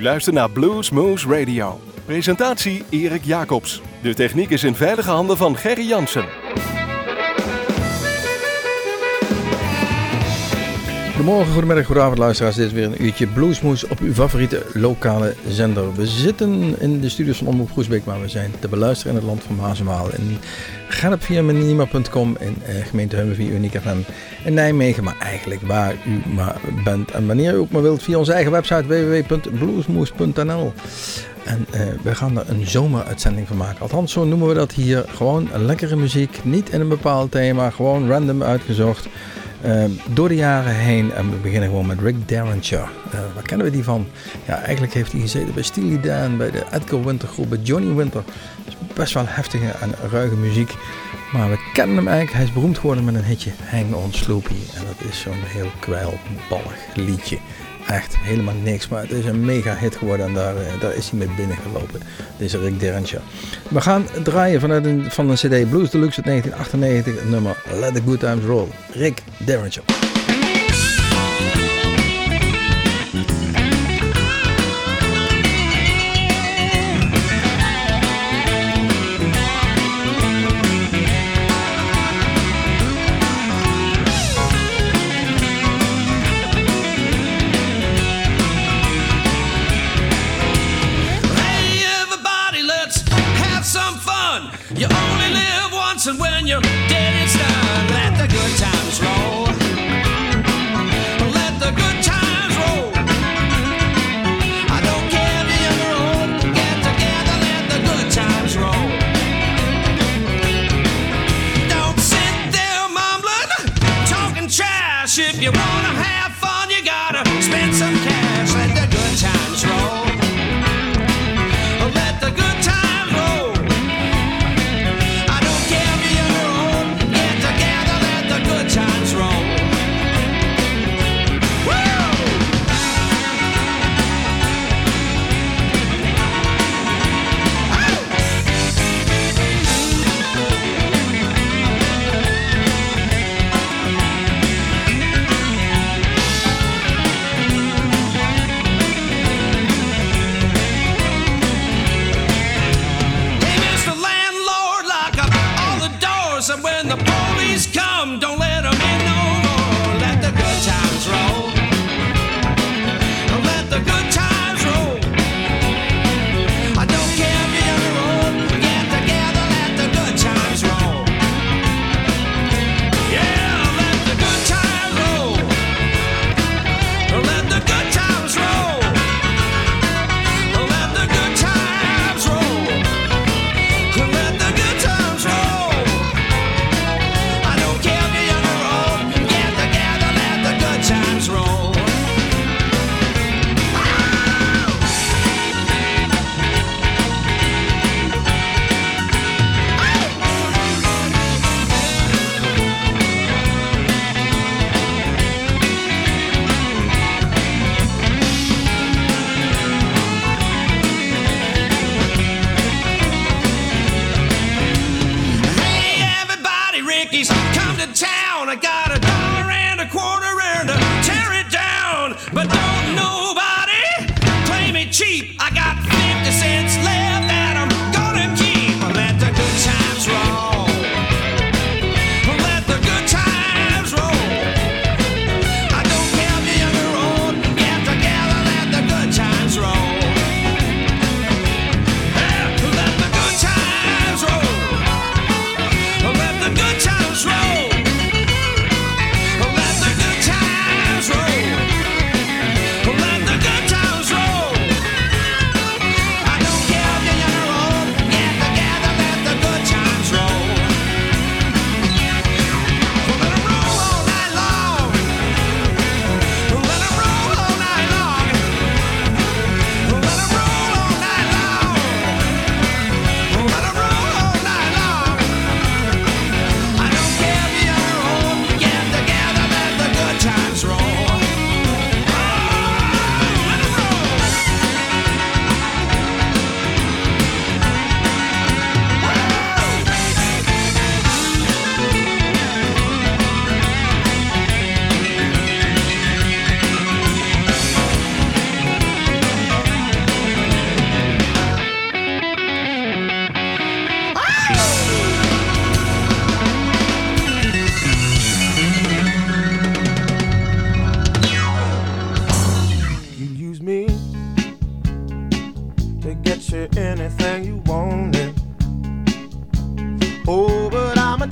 U luistert naar Blues Moose Radio. Presentatie Erik Jacobs. De techniek is in veilige handen van Gerry Jansen. Goedemorgen, goedemiddag, goedenavond luisteraars. Dit is weer een uurtje Bluesmoes op uw favoriete lokale zender. We zitten in de studios van Omroep Groesbeek, maar we zijn te beluisteren in het land van. En ga op via minima.com in uh, gemeente Hummervie, Uniek FM in Nijmegen. Maar eigenlijk waar u maar bent en wanneer u ook maar wilt via onze eigen website www.bluesmoes.nl. En uh, we gaan er een zomeruitzending van maken. Althans, zo noemen we dat hier. Gewoon lekkere muziek, niet in een bepaald thema, gewoon random uitgezocht. Uh, door de jaren heen, en we beginnen gewoon met Rick Derringer. Uh, waar kennen we die van? Ja, eigenlijk heeft hij gezeten bij Steely Dan, bij de Edgar Winter groep, bij Johnny Winter. Dus best wel heftige en ruige muziek. Maar we kennen hem eigenlijk, hij is beroemd geworden met een hitje Hang on Sloopy. En dat is zo'n heel kwijlballig liedje echt helemaal niks. Maar het is een mega hit geworden en daar, eh, daar is hij mee binnengelopen. Deze Rick Derringer. We gaan draaien vanuit een, van een CD Blues Deluxe uit 1998. Het nummer Let the Good Times Roll. Rick Derringer.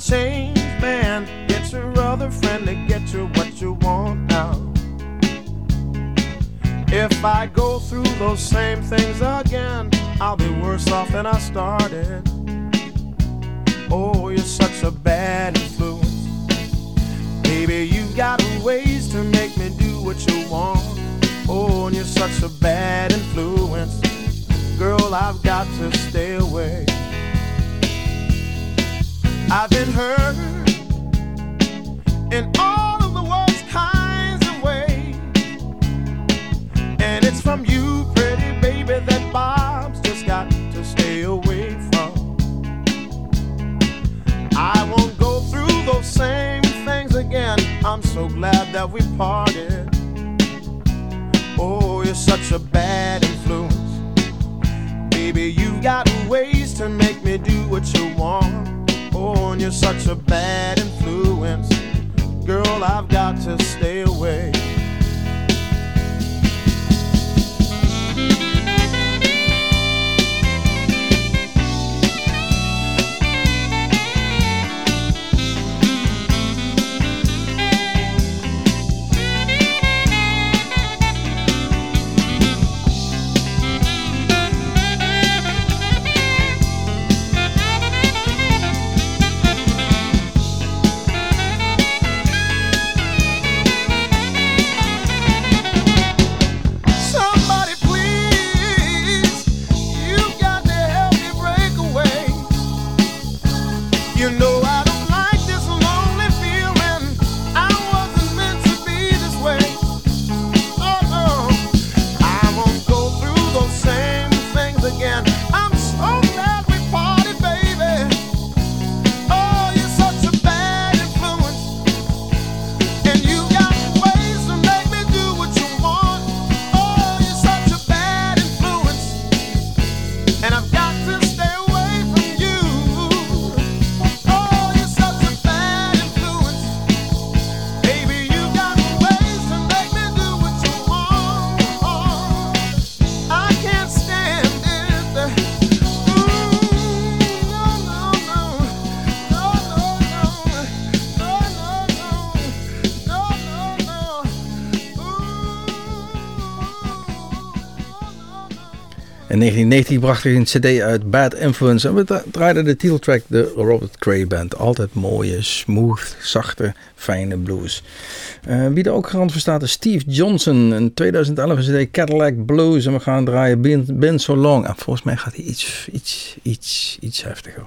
Changed man. Get your other friend to get you what you want now. If I go through those same things again, I'll be worse off than I started. Oh, you're such a bad influence. Baby, you got ways to make me do what you want. Oh, and you're such a bad influence. Girl, I've got to stay away. I've been hurt in all of the worst kinds of ways. And it's from you, pretty baby, that Bob's just got to stay away from. I won't go through those same things again. I'm so glad that we parted. Oh, you're such a bad influence. Baby, you got ways to make me do what you want. You're such a bad influence. Girl, I've got to stay away. In 1990 bracht hij een cd uit, Bad Influence. En we dra- draaiden de titeltrack, de Robert Cray Band. Altijd mooie, smooth, zachte, fijne blues. Eh, wie er ook garant voor staat is Steve Johnson. In 2011 cd Cadillac Blues. En we gaan draaien Been So Long. En volgens mij gaat hij iets, iets, iets, iets heftiger.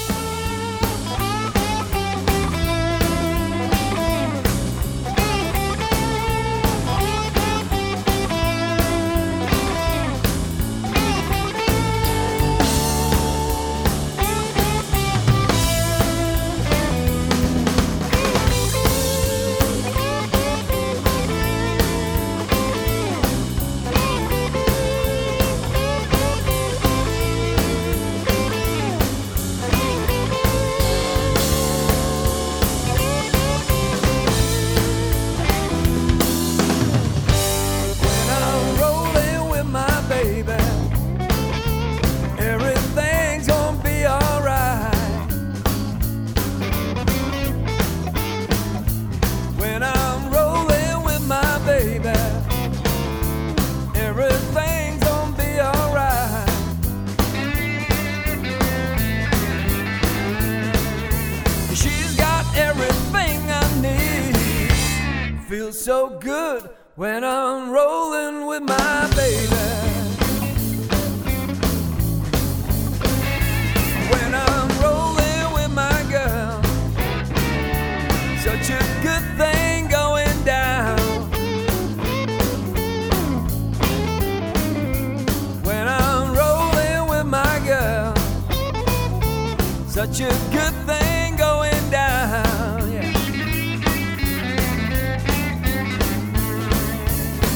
such a good thing going down. Yeah.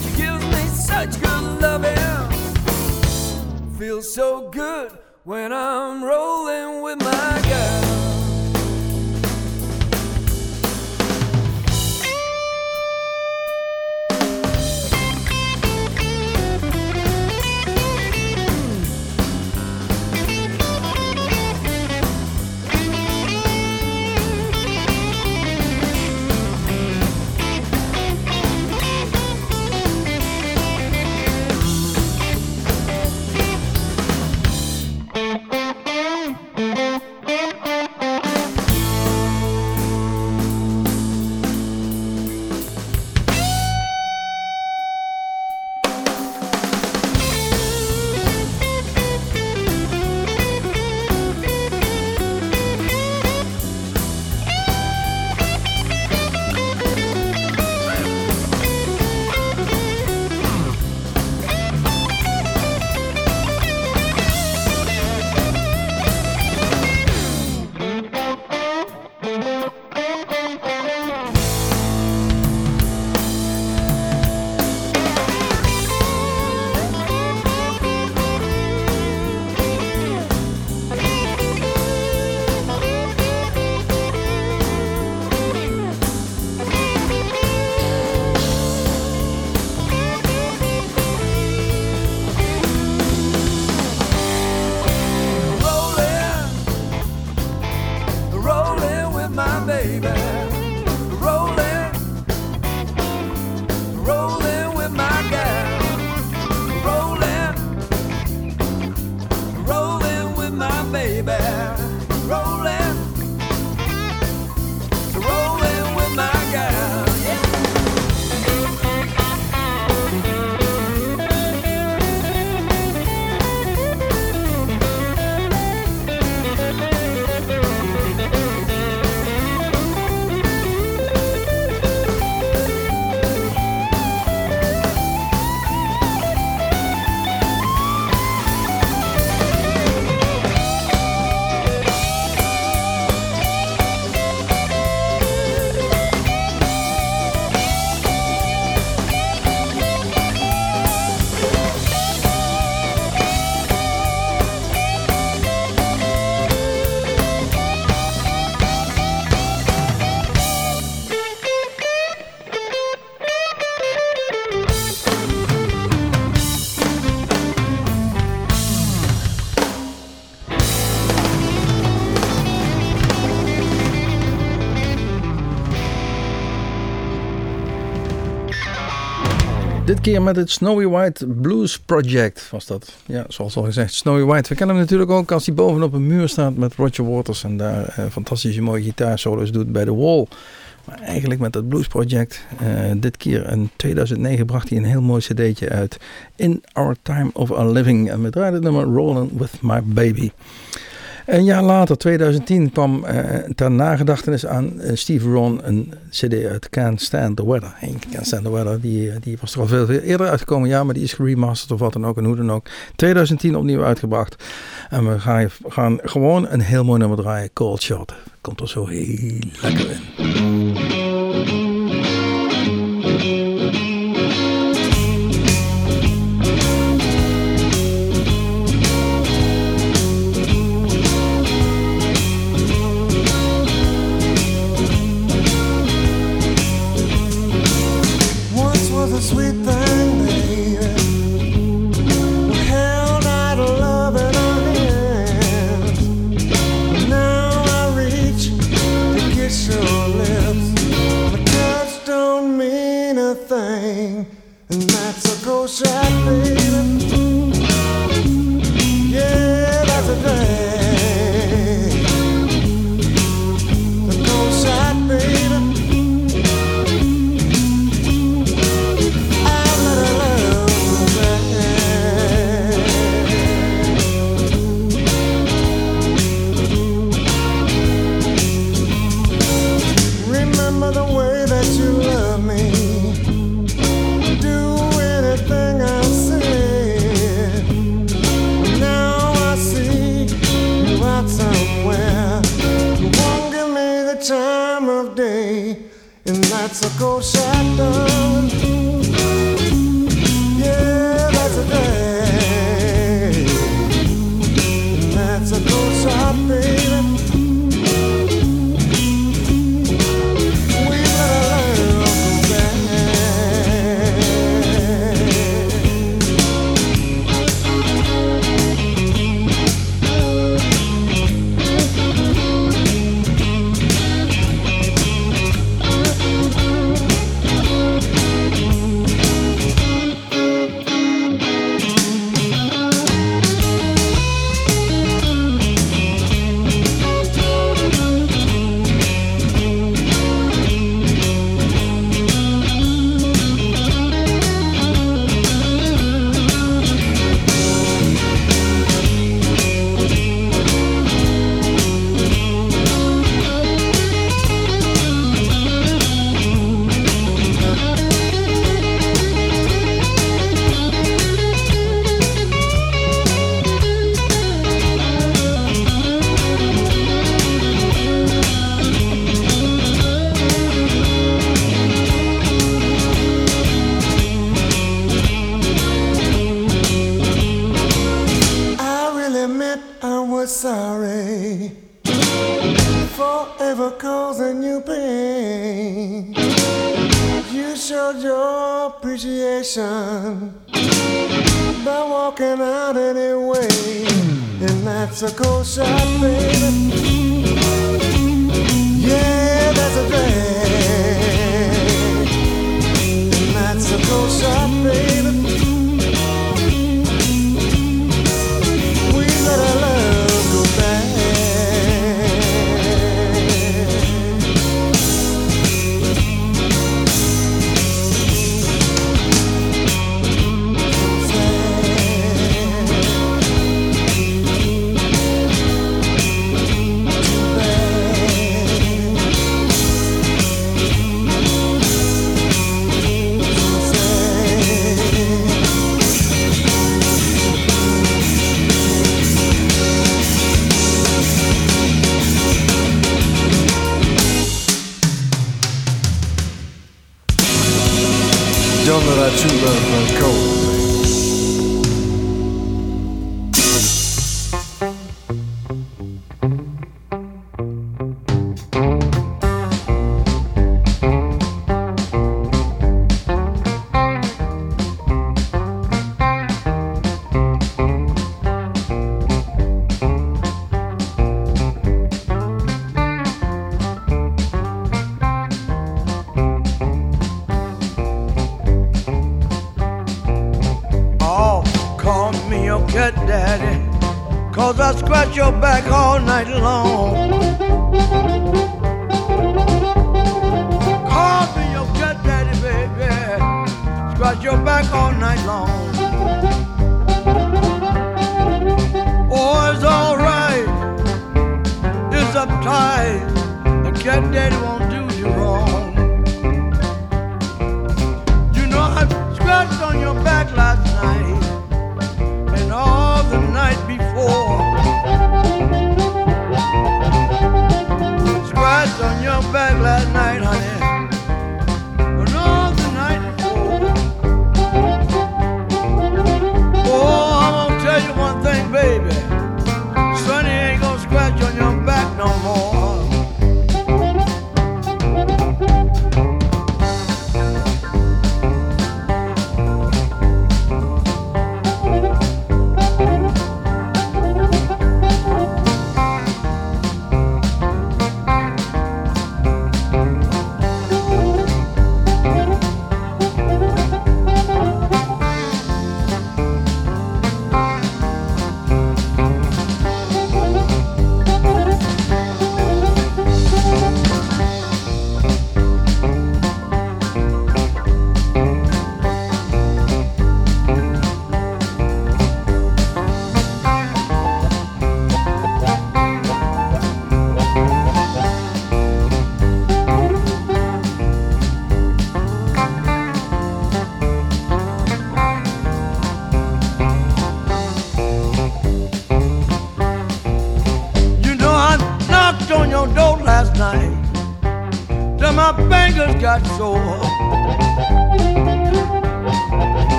She gives me such good loving. Feels so good when I'm rolling Dit keer met het Snowy White Blues Project was dat. Ja, zoals al gezegd, Snowy White. We kennen hem natuurlijk ook als hij bovenop een muur staat met Roger Waters en daar eh, fantastische mooie gitaarsolos doet bij The Wall. Maar eigenlijk met dat Blues Project, eh, dit keer in 2009 bracht hij een heel mooi cd'tje uit. In Our Time of Our Living. En we draaiden het nummer Rolling With My Baby. Een jaar later, 2010, kwam eh, ter nagedachtenis aan eh, Steve Ron een cd uit Can't Stand The Weather. Can't Stand The Weather, die, eh, die was er al veel, veel eerder uitgekomen. Ja, maar die is geremasterd of wat dan ook en hoe dan ook. 2010 opnieuw uitgebracht. En we gaan, gaan gewoon een heel mooi nummer draaien. Cold Shot. Komt er zo heel lekker in.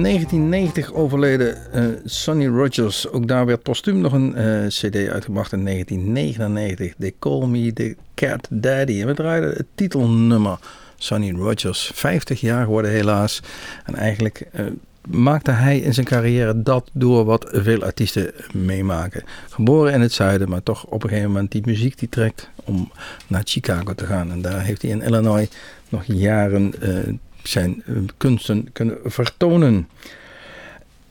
1990 overleden eh, Sonny Rogers. Ook daar werd postuum nog een eh, CD uitgebracht in 1999. They Call Me the Cat Daddy. En we draaiden het titelnummer. Sonny Rogers, 50 jaar geworden helaas. En eigenlijk eh, maakte hij in zijn carrière dat door wat veel artiesten meemaken. Geboren in het zuiden, maar toch op een gegeven moment die muziek die trekt om naar Chicago te gaan. En daar heeft hij in Illinois nog jaren zijn eh, kunsten kunnen vertonen.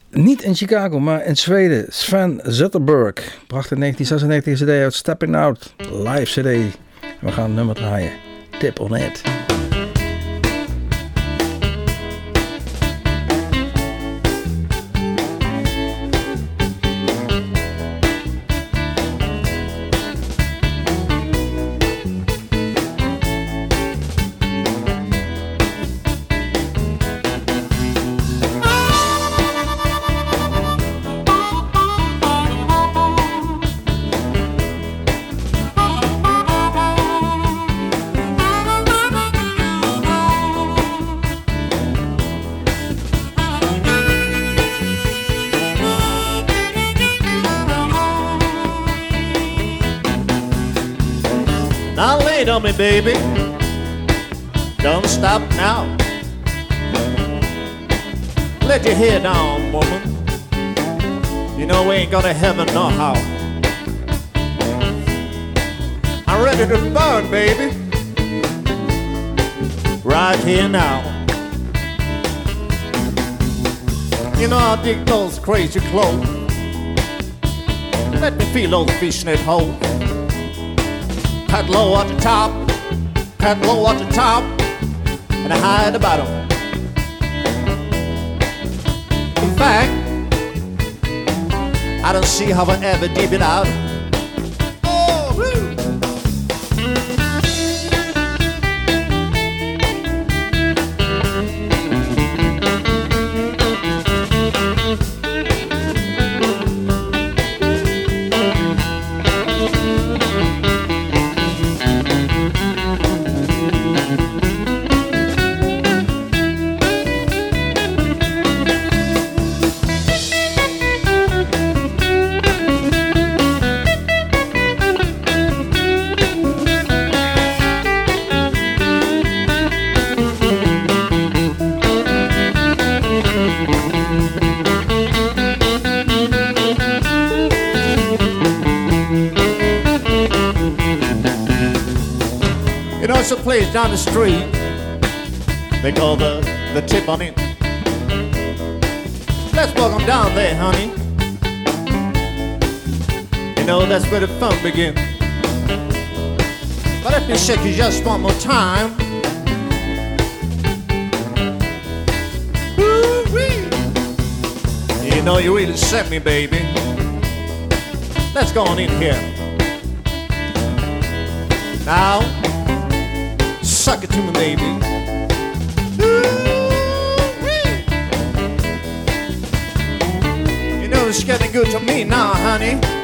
Niet in Chicago, maar in Zweden. Sven Zetterberg bracht in 1996 een cd uit Stepping Out. Live cd. We gaan een nummer draaien. Tip on it. Me, baby. Don't stop now. Let your hair down, woman. You know we ain't gonna heaven no how. I'm ready to burn, baby. Right here now. You know I dig those crazy clothes. Let me feel those fishnet holes. Cut low at the top, cut low at the top, and high at the bottom. In fact, I don't see how I ever dip it out. Down the street. They call the the tip on it. Let's walk on down there, honey. You know, that's where the fun begins. But let me shake you just one more time. Woo-wee. You know, you really set me, baby. Let's go on in here. Now, suck it to me, baby. Woo-wee. You know it's getting good to me now, honey.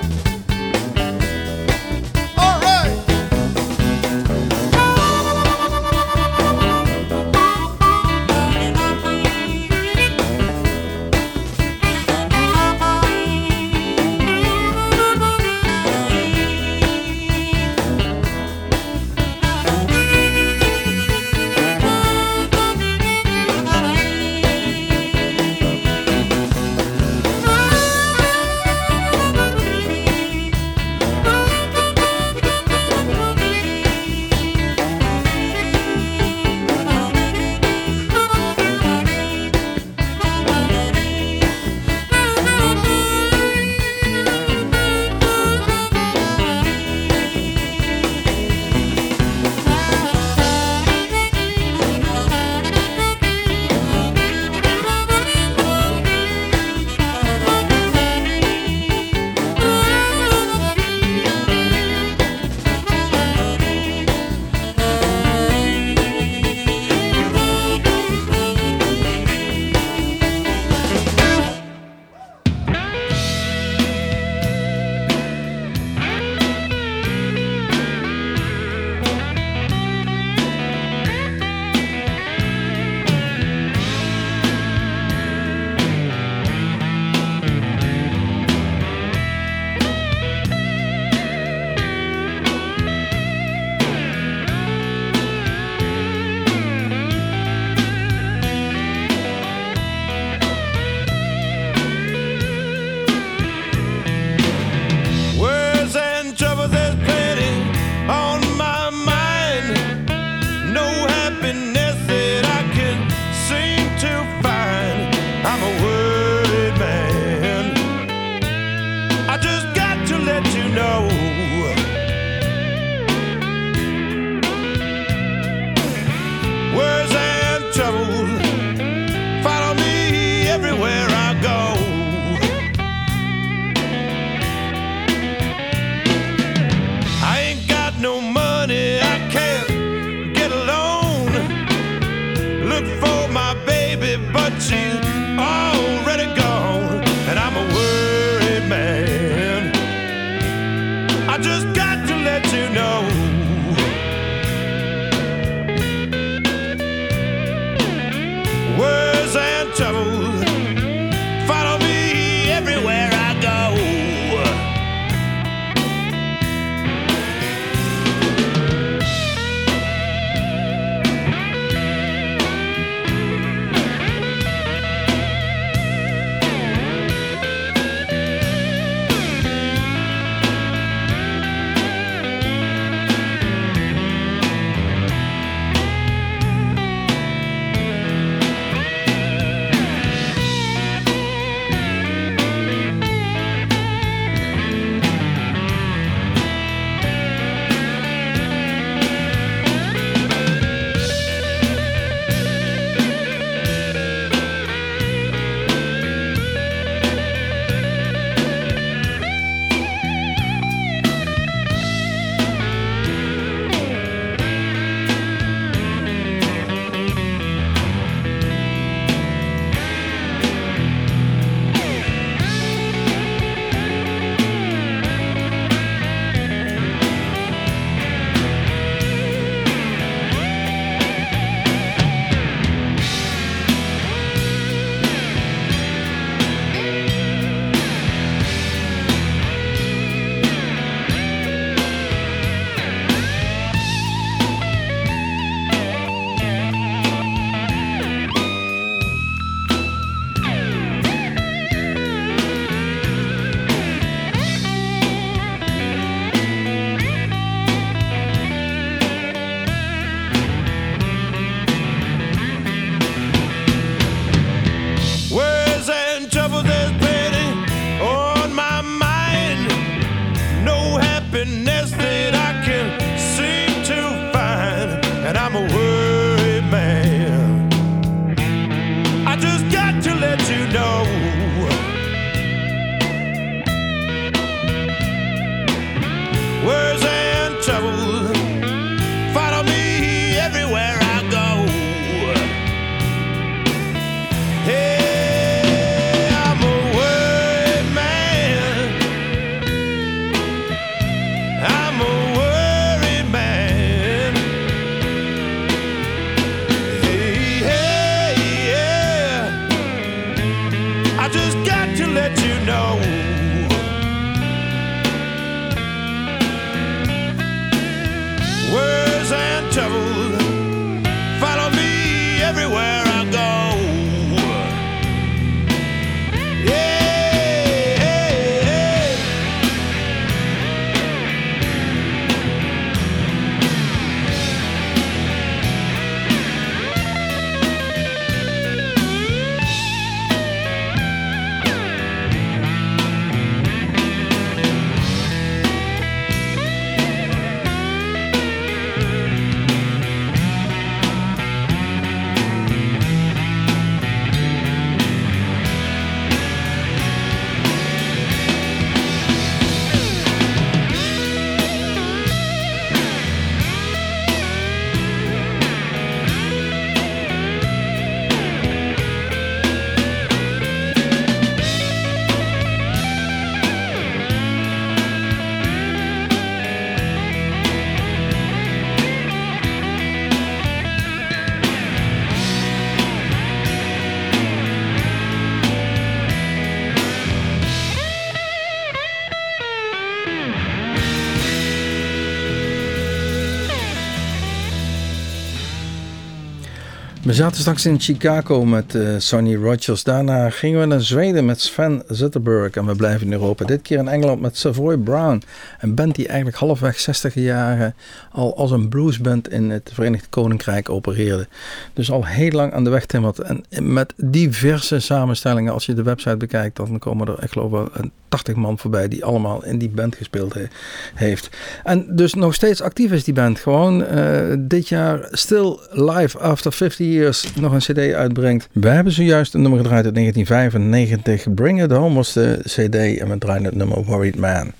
Zaten straks in Chicago met eh, Sonny Rogers. Daarna gingen we naar Zweden met Sven Zetterberg. En we blijven in Europa. Dit keer in Engeland met Savoy Brown. Een band die eigenlijk halfweg 60 jaren al als een bluesband in het Verenigd Koninkrijk opereerde. Dus al heel lang aan de weg timmert. En met diverse samenstellingen. Als je de website bekijkt, dan komen er, ik geloof wel, een 80 man voorbij die allemaal in die band gespeeld he- heeft. En dus nog steeds actief is die band. Gewoon eh, dit jaar Still Live After 50 Years nog een cd uitbrengt. We hebben zojuist een nummer gedraaid uit 1995. Bring It Home was de cd en we draaien het nummer Worried Man.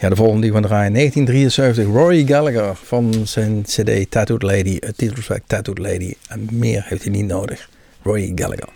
Ja, de volgende die we draaien, 1973, Rory Gallagher van zijn cd Tattooed Lady, het titeltrack Tattooed Lady. En meer heeft hij niet nodig. Rory Gallagher.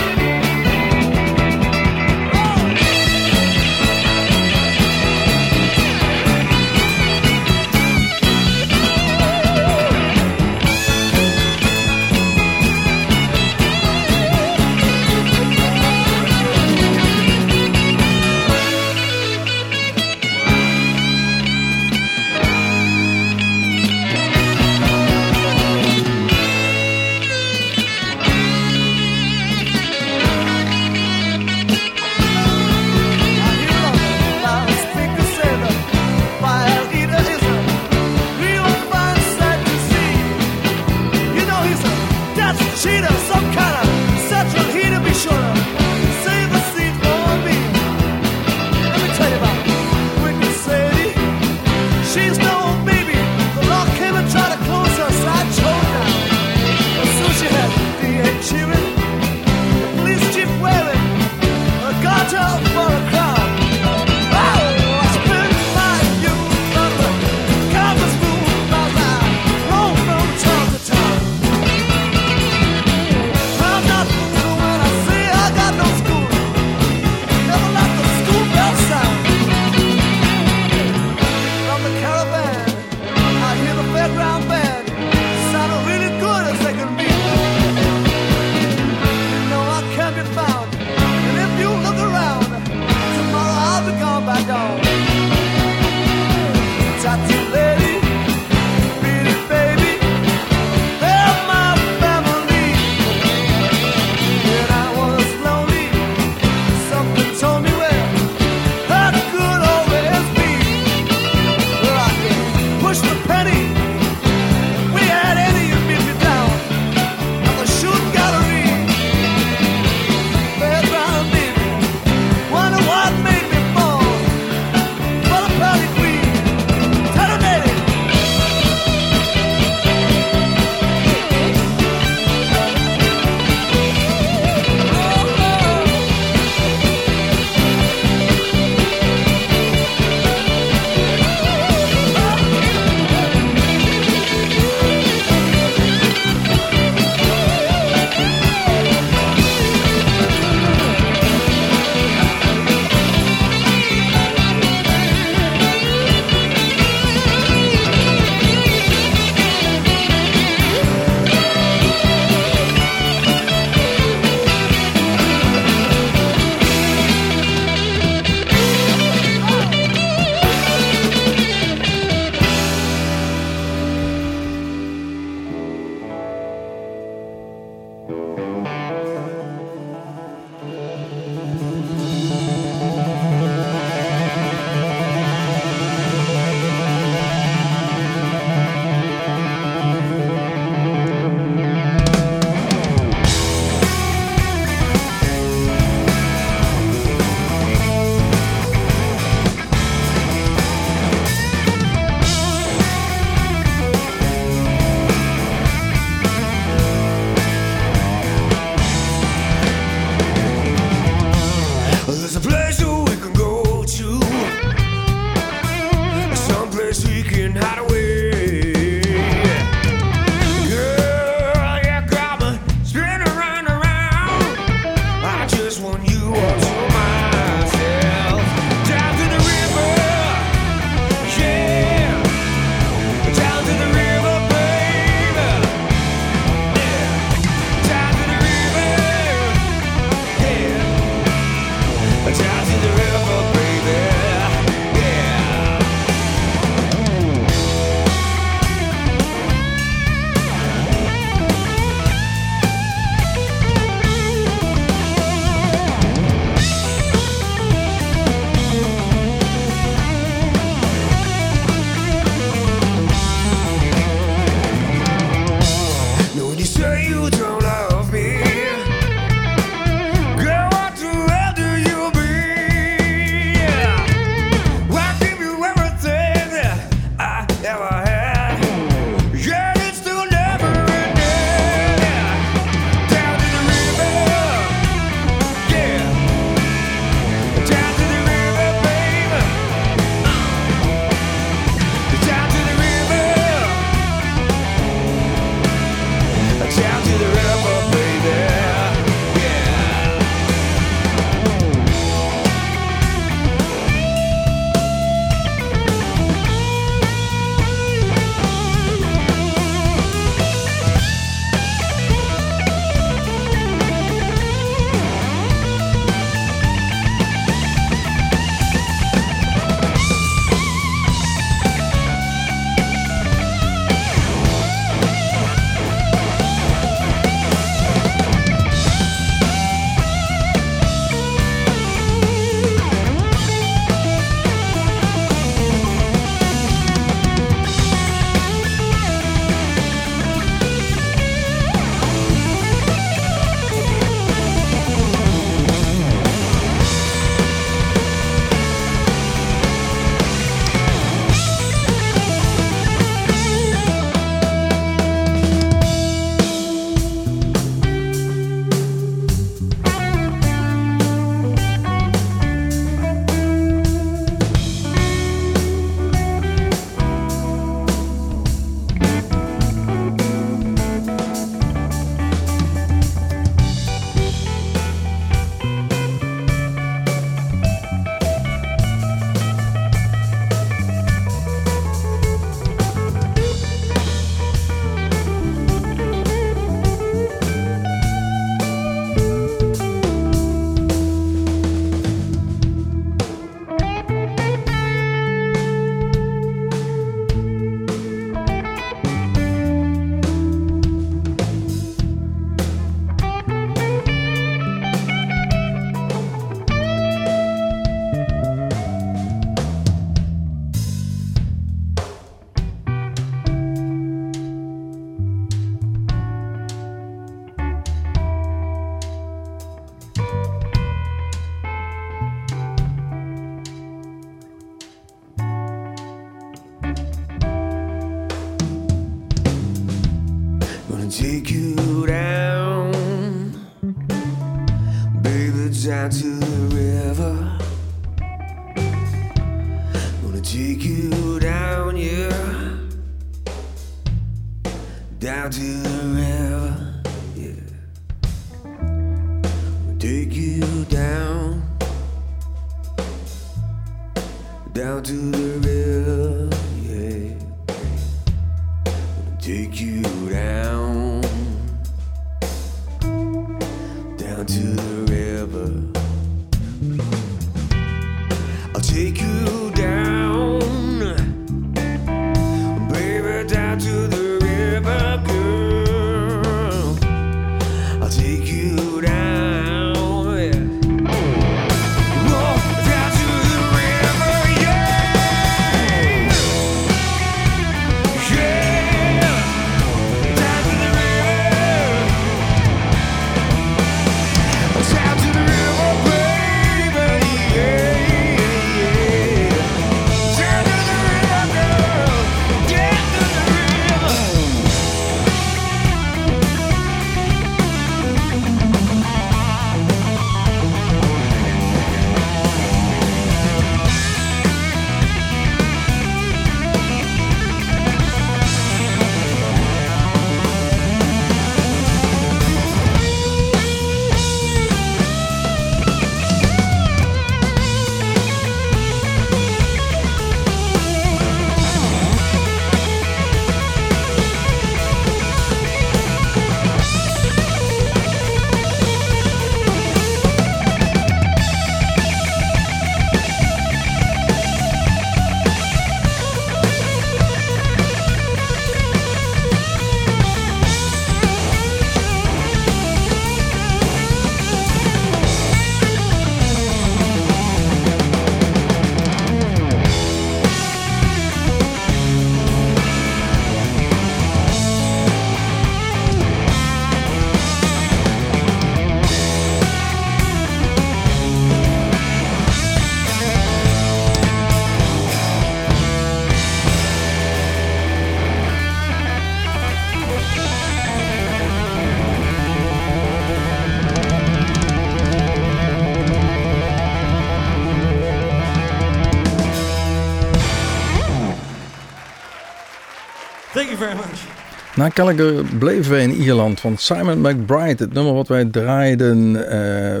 Na Gallagher bleven wij in Ierland, want Simon McBride, het nummer wat wij draaiden, eh,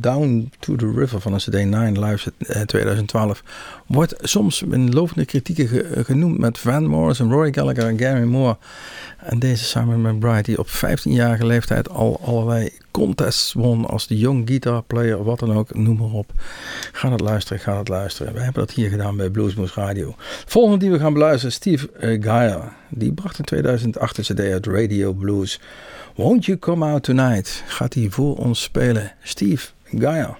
Down to the River van een CD 9 Live eh, 2012, wordt soms in lovende kritieken ge- genoemd met Van Morrison, Roy Gallagher en Gary Moore. En deze Simon McBride, die op 15-jarige leeftijd al allerlei contests won als de young guitar player, wat dan ook, noem maar op. Ga het luisteren, ga het luisteren. Wij hebben dat hier gedaan bij Bluesmoose Radio. Volgende die we gaan beluisteren, Steve uh, Geyer. Die bracht in 2008 een cd uit Radio Blues. Won't You Come Out Tonight? Gaat hij voor ons spelen. Steve Geyer.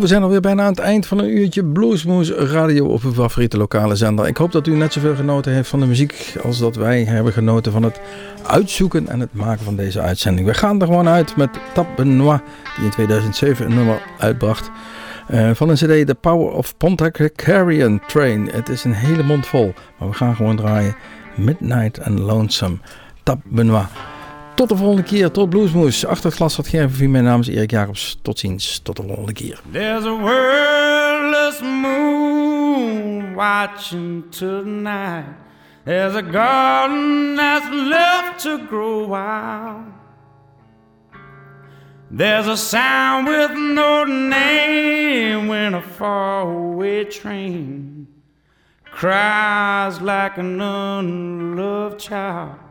We zijn alweer bijna aan het eind van een uurtje Bluesmoes Radio op uw favoriete lokale zender. Ik hoop dat u net zoveel genoten heeft van de muziek als dat wij hebben genoten van het uitzoeken en het maken van deze uitzending. We gaan er gewoon uit met Tab Benoit, die in 2007 een nummer uitbracht. Uh, van een cd The Power of Pontiac Carrion Train. Het is een hele mond vol, maar we gaan gewoon draaien Midnight and Lonesome. Tab Benoit. Tot de volgende keer, tot Bluesmoes. Achter het glas had Gervin, mijn naam is Erik Jacobs. Tot ziens, tot de volgende keer. There's a wordless moon watching tonight. There's a garden that's left to grow wild. There's a sound with no name when a faraway train cries like an unloved child.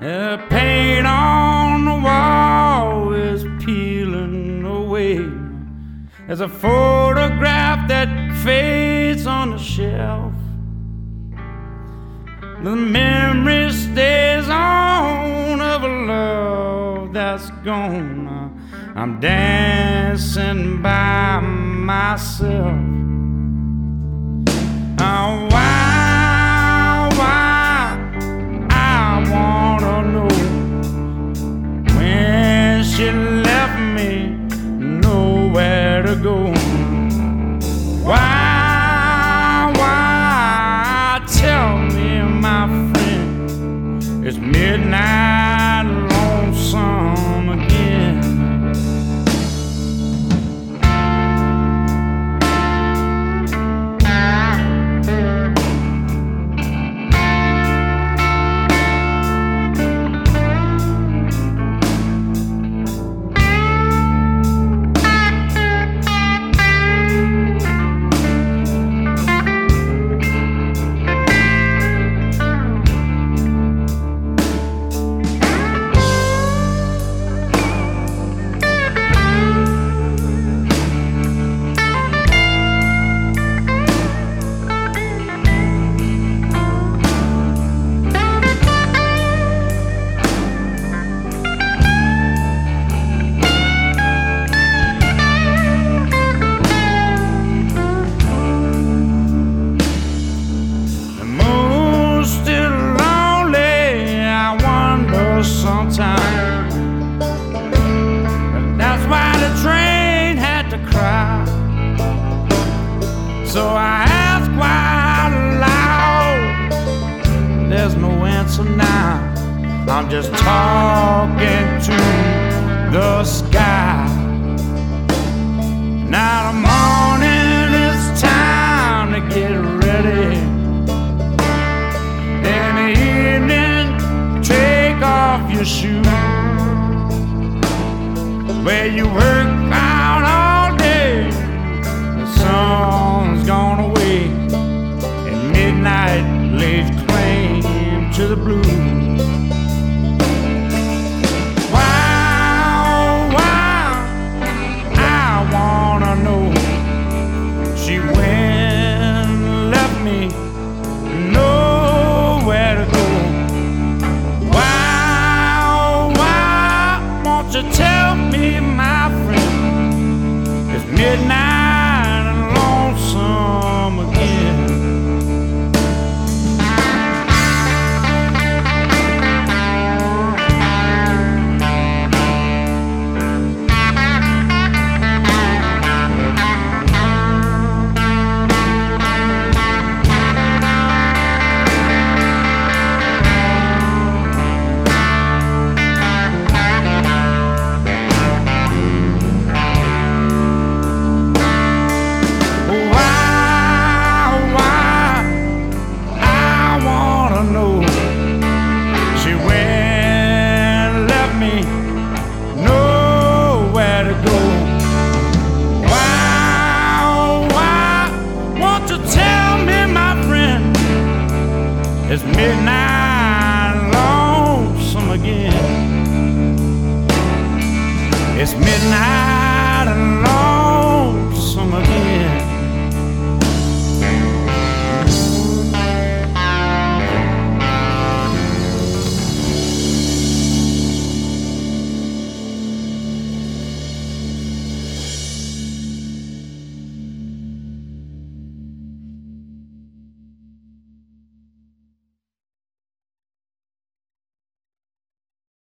The paint on the wall is peeling away. There's a photograph that fades on the shelf. The memory stays on of a love that's gone. I'm dancing by myself. Why, wanna know when she left me, nowhere to go. Why, why? Tell me, my friend, it's midnight midnight lays claim to the blues.